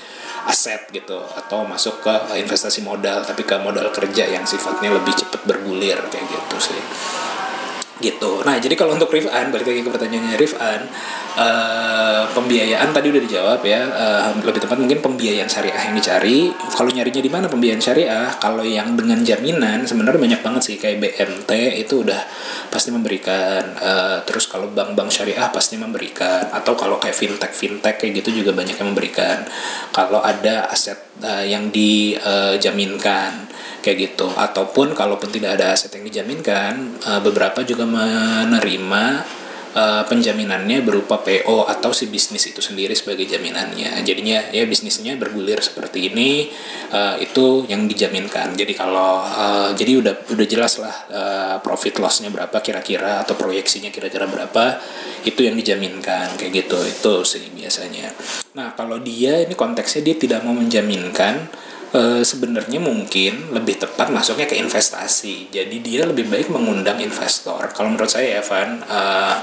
aset gitu atau masuk ke investasi modal tapi ke modal kerja yang sifatnya lebih cepat bergulir kayak gitu sih gitu. Nah, jadi kalau untuk Rifan, balik lagi ke pertanyaannya Rifan, eh, pembiayaan tadi udah dijawab ya. Eh, lebih tepat mungkin pembiayaan syariah yang dicari. Kalau nyarinya di mana pembiayaan syariah? Kalau yang dengan jaminan sebenarnya banyak banget sih kayak BMT itu udah pasti memberikan. Eh, terus kalau bank-bank syariah pasti memberikan. Atau kalau kayak fintech fintech kayak gitu juga banyak yang memberikan. Kalau ada aset eh, yang dijaminkan kayak gitu. Ataupun kalaupun tidak ada aset yang dijaminkan eh, beberapa juga menerima eh, penjaminannya berupa PO atau si bisnis itu sendiri sebagai jaminannya. Jadinya ya bisnisnya bergulir seperti ini eh, itu yang dijaminkan. Jadi kalau jadi udah udah jelas lah profit lossnya berapa kira-kira atau proyeksinya kira-kira berapa itu yang dijaminkan kayak gitu. Itu sih biasanya. Nah kalau dia ini konteksnya dia tidak mau menjaminkan eh, sebenarnya mungkin lebih tepat masuknya ke investasi. Jadi dia lebih baik mengundang investor. Kalau menurut saya Evan, eh,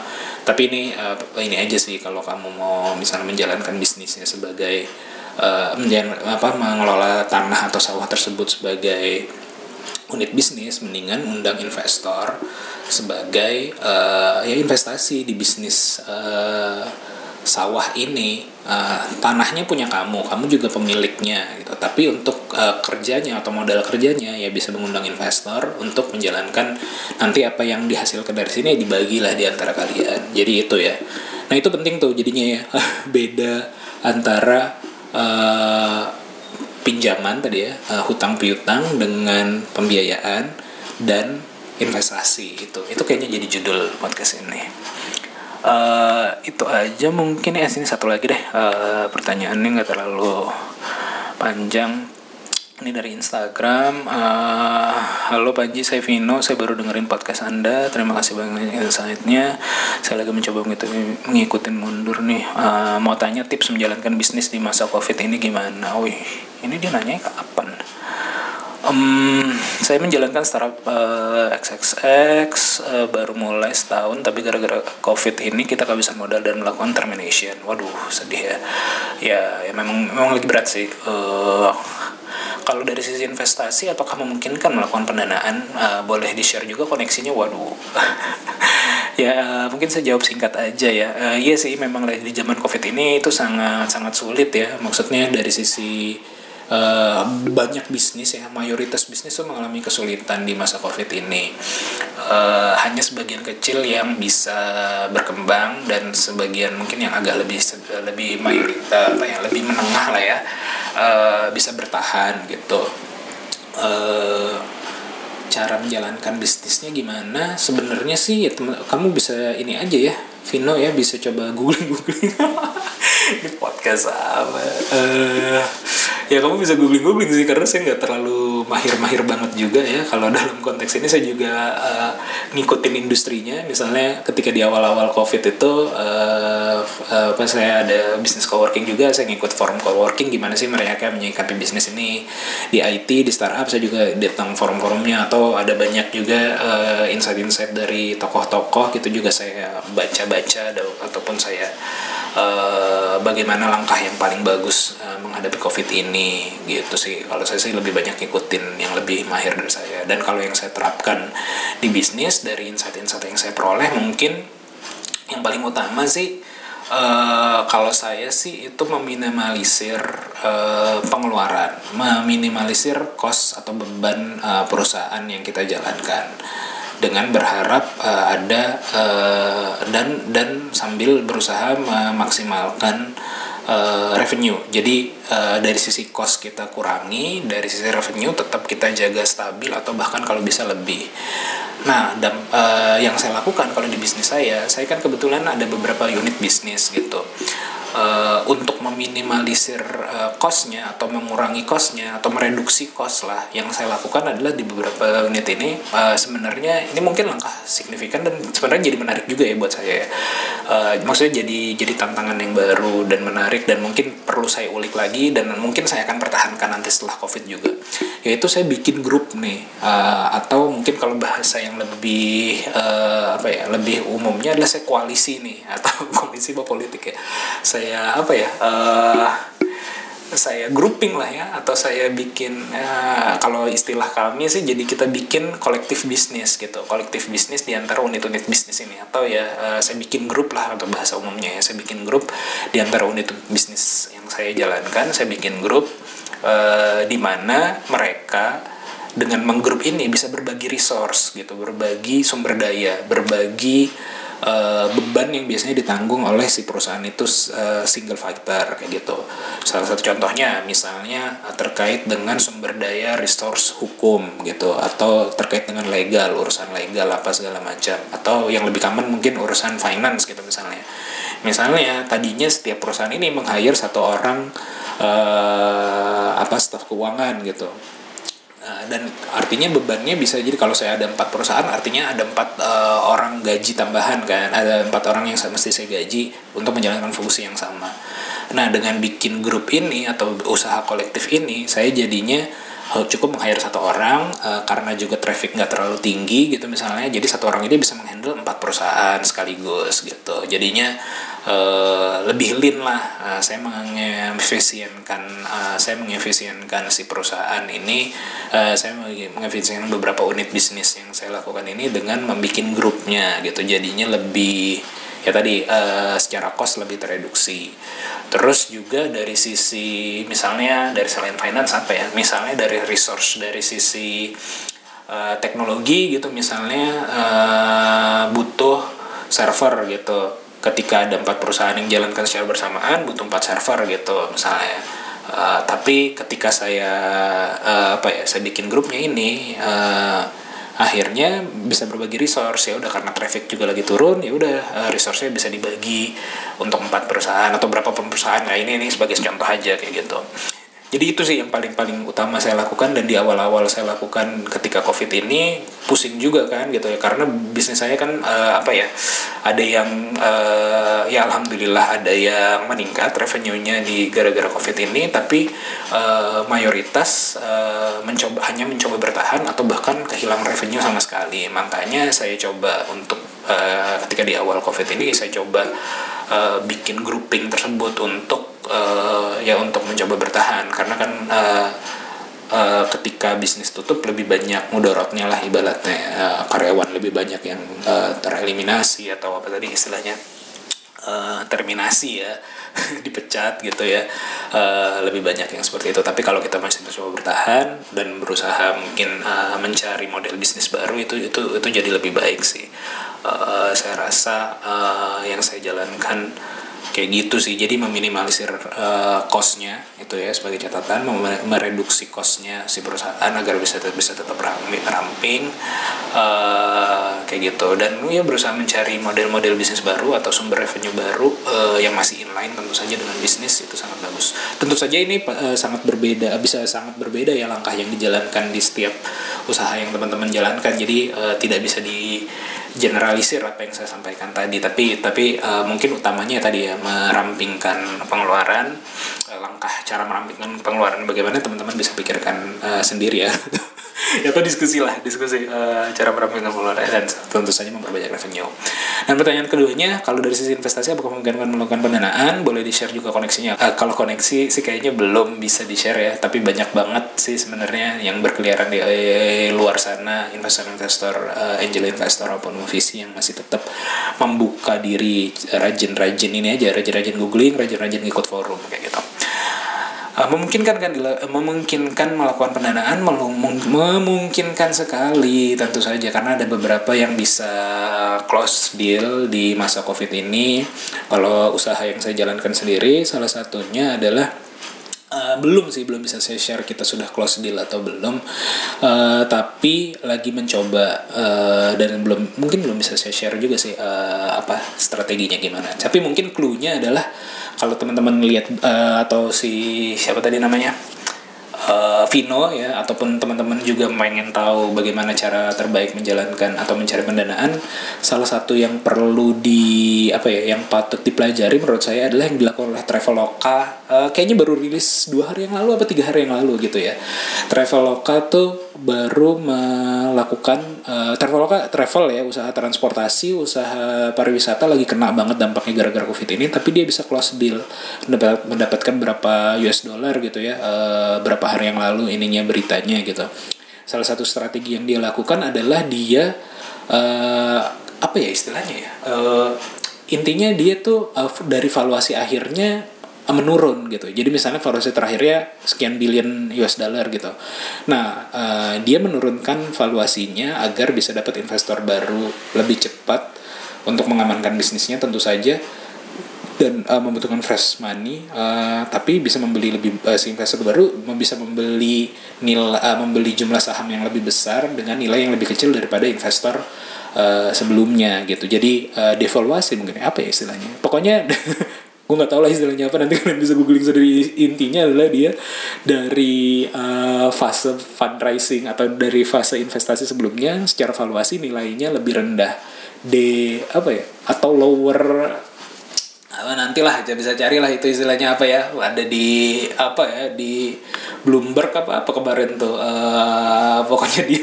tapi ini eh, ini aja sih kalau kamu mau misalnya menjalankan bisnisnya sebagai menjalan, apa mengelola tanah atau sawah tersebut sebagai unit bisnis mendingan undang investor sebagai eh, ya investasi di bisnis eh, sawah ini eh, tanahnya punya kamu kamu juga pemiliknya gitu. Tapi untuk eh, kerjanya atau modal kerjanya ya bisa mengundang investor untuk menjalankan nanti apa yang dihasilkan dari sini ya dibagilah di antara kalian. Jadi itu ya. Nah itu penting tuh jadinya ya. [LAUGHS] Beda antara eh, pinjaman tadi ya eh, hutang piutang dengan pembiayaan dan investasi itu itu kayaknya jadi judul podcast ini Eh, itu aja mungkin ya. Sini satu lagi deh. Eh, pertanyaannya nggak terlalu panjang. Ini dari Instagram. Eh, halo Panji saya Vino. Saya baru dengerin podcast anda. Terima kasih banyak insight-nya. Saya lagi mencoba mengikuti mengikutin mundur nih. Eh, mau tanya tips menjalankan bisnis di masa covid ini gimana? Wih ini dia nanya kapan Em, saya menjalankan startup eh, XXX eh, baru mulai setahun tapi gara-gara covid ini kita kehabisan modal dan melakukan termination. Waduh sedih ya. Ya, ya memang memang lagi berat sih. Eh, kalau dari sisi investasi apakah memungkinkan melakukan pendanaan? Eh, boleh di share juga koneksinya. Waduh. [LAUGHS] ya mungkin saya jawab singkat aja ya. Eh, iya sih memang di zaman covid ini itu sangat sangat sulit ya. Maksudnya dari sisi eh, banyak bisnis ya mayoritas bisnis tuh mengalami kesulitan di masa covid ini. Eh, hanya sebagian kecil yang bisa berkembang dan sebagian mungkin yang agak lebih lebih mayoritas apa ya lebih menengah lah ya eh, bisa bertahan gitu. Eh, cara menjalankan bisnisnya gimana? Sebenarnya sih ya, temen- kamu bisa ini aja ya Vino ya bisa coba googling googling [LAUGHS] di podcast apa? Eh, ya kamu bisa googling googling sih karena saya nggak terlalu mahir mahir banget juga ya. Kalau dalam konteks ini saya juga eh, ngikutin industrinya. Misalnya ketika di awal awal covid itu eh, apa saya ada bisnis coworking juga saya ngikut forum coworking gimana sih mereka menyikapi bisnis ini di IT di startup saya juga datang forum-forumnya. Atau ada banyak juga eh, insight-insight dari tokoh-tokoh gitu juga saya baca-baca atau- ataupun saya eh, bagaimana langkah yang paling bagus eh, menghadapi covid ini gitu sih. Kalau saya sih lebih banyak ngikutin yang lebih mahir dari saya. Dan kalau yang saya terapkan di bisnis dari insight-insight yang saya peroleh mungkin yang paling utama sih eh, kalau saya sih itu meminimalisir eh, pengeluaran, meminimalisir cost atau beban eh, perusahaan yang kita jalankan dengan berharap eh, ada eh, dan dan sambil berusaha memaksimalkan eh, revenue. Jadi eh, dari sisi cost kita kurangi, dari sisi revenue tetap kita jaga stabil atau bahkan kalau bisa lebih. Nah, dan eh, yang saya lakukan kalau di bisnis saya, saya kan kebetulan ada beberapa unit bisnis gitu. Eh, untuk meminimalisir cost-nya atau mengurangi cost-nya atau mereduksi cost lah, yang saya lakukan adalah di beberapa unit ini eh, sebenarnya ini mungkin langkah signifikan dan sebenarnya jadi menarik juga ya buat saya. ya. Eh, maksudnya jadi jadi tantangan yang baru dan menarik dan mungkin perlu saya ulik lagi dan mungkin saya akan pertahankan nanti setelah covid juga. Yaitu saya bikin grup nih eh, atau mungkin kalau bahasa yang lebih eh, apa ya lebih umumnya adalah saya koalisi nih atau [LAUGHS] koalisi politik ya saya apa ya eh, saya grouping lah ya atau saya bikin ya, kalau istilah kami sih jadi kita bikin kolektif bisnis gitu. Kolektif bisnis di antara unit-unit bisnis ini. Atau ya eh, saya bikin grup lah atau bahasa umumnya ya saya bikin grup di antara unit bisnis yang saya jalankan. Saya bikin grup eh, di mana mereka dengan menggrup ini bisa berbagi resource gitu berbagi sumber daya berbagi uh, beban yang biasanya ditanggung oleh si perusahaan itu uh, single fighter kayak gitu. Salah satu contohnya misalnya uh, terkait dengan sumber daya resource hukum gitu. Atau terkait dengan legal urusan legal apa segala macam. Atau yang lebih common mungkin urusan finance gitu misalnya. Misalnya tadinya setiap perusahaan ini meng-hire satu orang uh, apa staf keuangan gitu dan artinya bebannya bisa jadi kalau saya ada empat perusahaan artinya ada empat uh, orang gaji tambahan kan ada empat orang yang mesti saya gaji untuk menjalankan fungsi yang sama. Nah dengan bikin grup ini atau usaha kolektif ini saya jadinya uh, cukup meng-hire satu orang uh, karena juga traffic nggak terlalu tinggi gitu misalnya jadi satu orang ini bisa menghandle empat perusahaan sekaligus gitu. Jadinya uh, lebih lean lah. Uh, saya mengefisienkan uh, saya mengefisienkan si perusahaan ini. Uh, saya mengefisienkan beberapa unit bisnis yang saya lakukan ini dengan membuat grupnya gitu. Jadinya lebih ya tadi uh, secara cost lebih tereduksi. Terus juga dari sisi misalnya dari selain finance apa ya? Misalnya dari resource dari sisi uh, teknologi gitu. Misalnya uh, butuh server gitu ketika ada empat perusahaan yang jalankan secara bersamaan butuh empat server gitu misalnya. Uh, tapi ketika saya uh, apa ya saya bikin grupnya ini uh, akhirnya bisa berbagi resource. Ya udah karena traffic juga lagi turun ya udah uh, resource-nya bisa dibagi untuk empat perusahaan atau berapa perusahaan. Nah ini ini sebagai contoh aja kayak gitu jadi itu sih yang paling paling utama saya lakukan dan di awal-awal saya lakukan ketika covid ini pusing juga kan gitu ya. Karena bisnis saya kan uh, apa ya ada yang uh, ya alhamdulillah ada yang meningkat revenue-nya di gara-gara covid ini tapi uh, mayoritas uh, mencoba hanya mencoba bertahan atau bahkan kehilangan revenue sama sekali. Makanya saya coba untuk uh, ketika di awal covid ini saya coba uh, bikin grouping tersebut untuk uh, ya untuk mencoba bertahan. Karena kan uh, uh, ketika bisnis tutup lebih banyak mudorotnya lah ibaratnya. Uh, karyawan lebih banyak yang uh, tereliminasi atau apa tadi istilahnya uh, terminasi ya [LAUGHS] dipecat gitu ya. Uh, lebih banyak yang seperti itu. Tapi kalau kita masih mencoba bertahan dan berusaha mungkin uh, mencari model bisnis baru itu itu itu jadi lebih baik sih. Uh, saya rasa uh, yang saya jalankan kayak gitu sih. Jadi meminimalisir uh, costnya itu ya sebagai catatan mereduksi costnya si perusahaan agar bisa bisa tetap ramping, ramping uh, kayak gitu. Dan ya berusaha mencari model-model bisnis baru atau sumber revenue baru uh, yang masih inline tentu saja dengan bisnis itu sangat bagus. Tentu saja ini uh, sangat berbeda bisa sangat berbeda ya langkah yang dijalankan di setiap usaha yang teman-teman jalankan. Jadi uh, tidak bisa di generalisir apa yang saya sampaikan tadi. Tapi tapi uh, mungkin utamanya tadi ya merampingkan pengeluaran langkah cara merampingkan pengeluaran bagaimana teman-teman bisa pikirkan uh, sendiri ya? [LAUGHS] Ya atau diskusi lah diskusi uh, cara merampingkan pengeluaran dan tentu saja memperbanyak revenue. Dan pertanyaan keduanya kalau dari sisi investasi apakah mungkin akan melakukan pendanaan? Boleh di share juga koneksinya. Uh, kalau koneksi sih kayaknya belum bisa di share ya tapi banyak banget sih sebenarnya yang berkeliaran di eh, luar sana investor-investor uh, angel investor maupun visi yang masih tetap membuka diri rajin-rajin ini aja rajin-rajin googling rajin-rajin ikut forum kayak gitu uh, memungkinkan kan memungkinkan melakukan pendanaan memungkinkan sekali tentu saja karena ada beberapa yang bisa close deal di masa covid ini. Kalau usaha yang saya jalankan sendiri salah satunya adalah Uh, belum sih belum bisa saya share kita sudah close deal atau belum. Uh, tapi lagi mencoba uh, dan belum mungkin belum bisa saya share juga sih uh, apa strateginya gimana. Tapi mungkin clue-nya adalah kalau teman-teman lihat uh, atau si siapa tadi namanya uh, Vino ya ataupun teman-teman juga pengen tahu bagaimana cara terbaik menjalankan atau mencari pendanaan salah satu yang perlu di apa ya yang patut dipelajari menurut saya adalah yang dilakukan oleh Traveloka uh, kayaknya baru rilis dua hari yang lalu apa tiga hari yang lalu gitu ya. Traveloka tuh baru melakukan uh, traveloka travel ya usaha transportasi usaha pariwisata lagi kena banget dampaknya gara-gara covid ini tapi dia bisa close deal. Mendapat, mendapatkan berapa US dollar gitu ya uh, berapa hari yang lalu ininya beritanya gitu. Salah satu strategi yang dia lakukan adalah dia uh, apa ya istilahnya ya uh, intinya dia tuh uh, dari valuasi akhirnya menurun gitu. Jadi misalnya valuasi terakhirnya sekian billion US dollar gitu. Nah, uh, dia menurunkan valuasinya agar bisa dapat investor baru lebih cepat untuk mengamankan bisnisnya tentu saja dan uh, membutuhkan fresh money uh, tapi bisa membeli lebih uh, si investor baru bisa membeli nilai uh, membeli jumlah saham yang lebih besar dengan nilai yang lebih kecil daripada investor uh, sebelumnya gitu jadi uh, devaluasi mungkin apa ya istilahnya pokoknya [LAUGHS] gue nggak tahu lah istilahnya apa nanti [LAUGHS] kalian bisa googling sendiri. Intinya adalah dia dari uh, fase fundraising atau dari fase investasi sebelumnya secara valuasi nilainya lebih rendah. De apa ya atau lower apa nantilah aja bisa carilah itu istilahnya apa ya. Ada di apa ya di Bloomberg apa apa kemarin tuh uh, pokoknya [LAUGHS] dia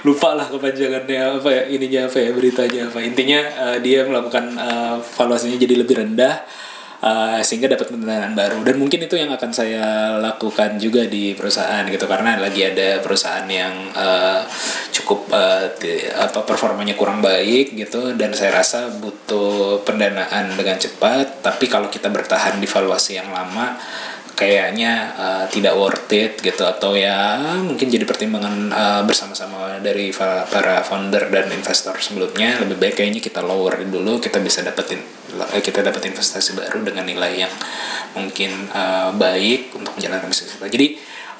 lupa lah kepanjangannya apa ya ininya apa ya beritanya apa. Intinya uh, dia melakukan uh, valuasinya jadi lebih rendah uh, sehingga dapat pendanaan baru. Dan mungkin itu yang akan saya lakukan juga di perusahaan gitu. Karena lagi ada perusahaan yang uh, cukup uh, di, apa performanya kurang baik gitu. Dan saya rasa butuh pendanaan dengan cepat. Tapi kalau kita bertahan di valuasi yang lama kayaknya uh, tidak worth it gitu atau ya mungkin jadi pertimbangan uh, bersama-sama dari para founder dan investor sebelumnya lebih baik kayaknya kita lower dulu kita bisa dapetin eh, kita dapat investasi baru dengan nilai yang mungkin uh, baik untuk menjalankan bisnis kita. Jadi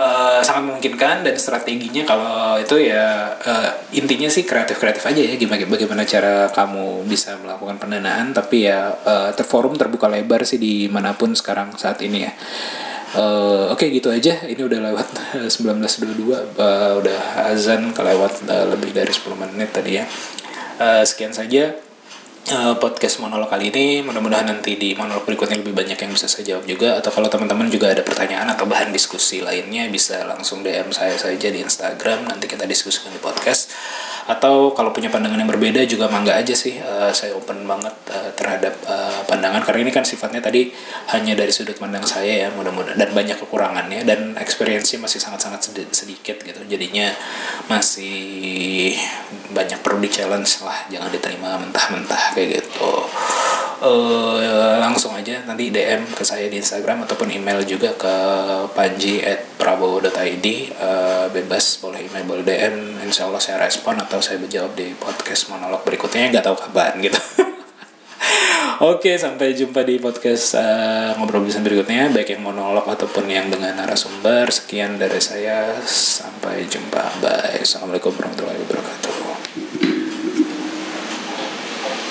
uh, sangat memungkinkan dan strateginya kalau itu ya uh, intinya sih kreatif kreatif aja ya gimana bagaimana cara kamu bisa melakukan pendanaan tapi ya uh, forum terbuka lebar sih di mana pun sekarang saat ini ya Uh, Oke okay, gitu aja. Ini udah lewat 19.22 uh, udah azan kelewat uh, lebih dari 10 menit tadi ya. Uh, sekian saja uh, podcast monolog kali ini. Mudah-mudahan nanti di monolog berikutnya lebih banyak yang bisa saya jawab juga. Atau kalau teman-teman juga ada pertanyaan atau bahan diskusi lainnya bisa langsung DM saya saja di Instagram. Nanti kita diskusikan di podcast atau kalau punya pandangan yang berbeda juga mangga aja sih uh, saya open banget uh, terhadap uh, pandangan. Karena ini kan sifatnya tadi hanya dari sudut pandang saya ya mudah-mudahan dan banyak kekurangannya dan experience masih sangat-sangat sedikit gitu. Jadinya masih banyak perlu di challenge lah jangan diterima mentah-mentah kayak gitu. Uh, langsung aja nanti DM ke saya di Instagram ataupun email juga ke panji uh, bebas boleh email boleh DM insya Allah saya respon atau saya menjawab di podcast monolog berikutnya nggak tahu kapan gitu [LAUGHS] Oke, sampai jumpa di podcast uh, ngobrol bisa berikutnya, baik yang monolog ataupun yang dengan narasumber. Sekian dari saya, sampai jumpa. Bye. Assalamualaikum warahmatullahi wabarakatuh.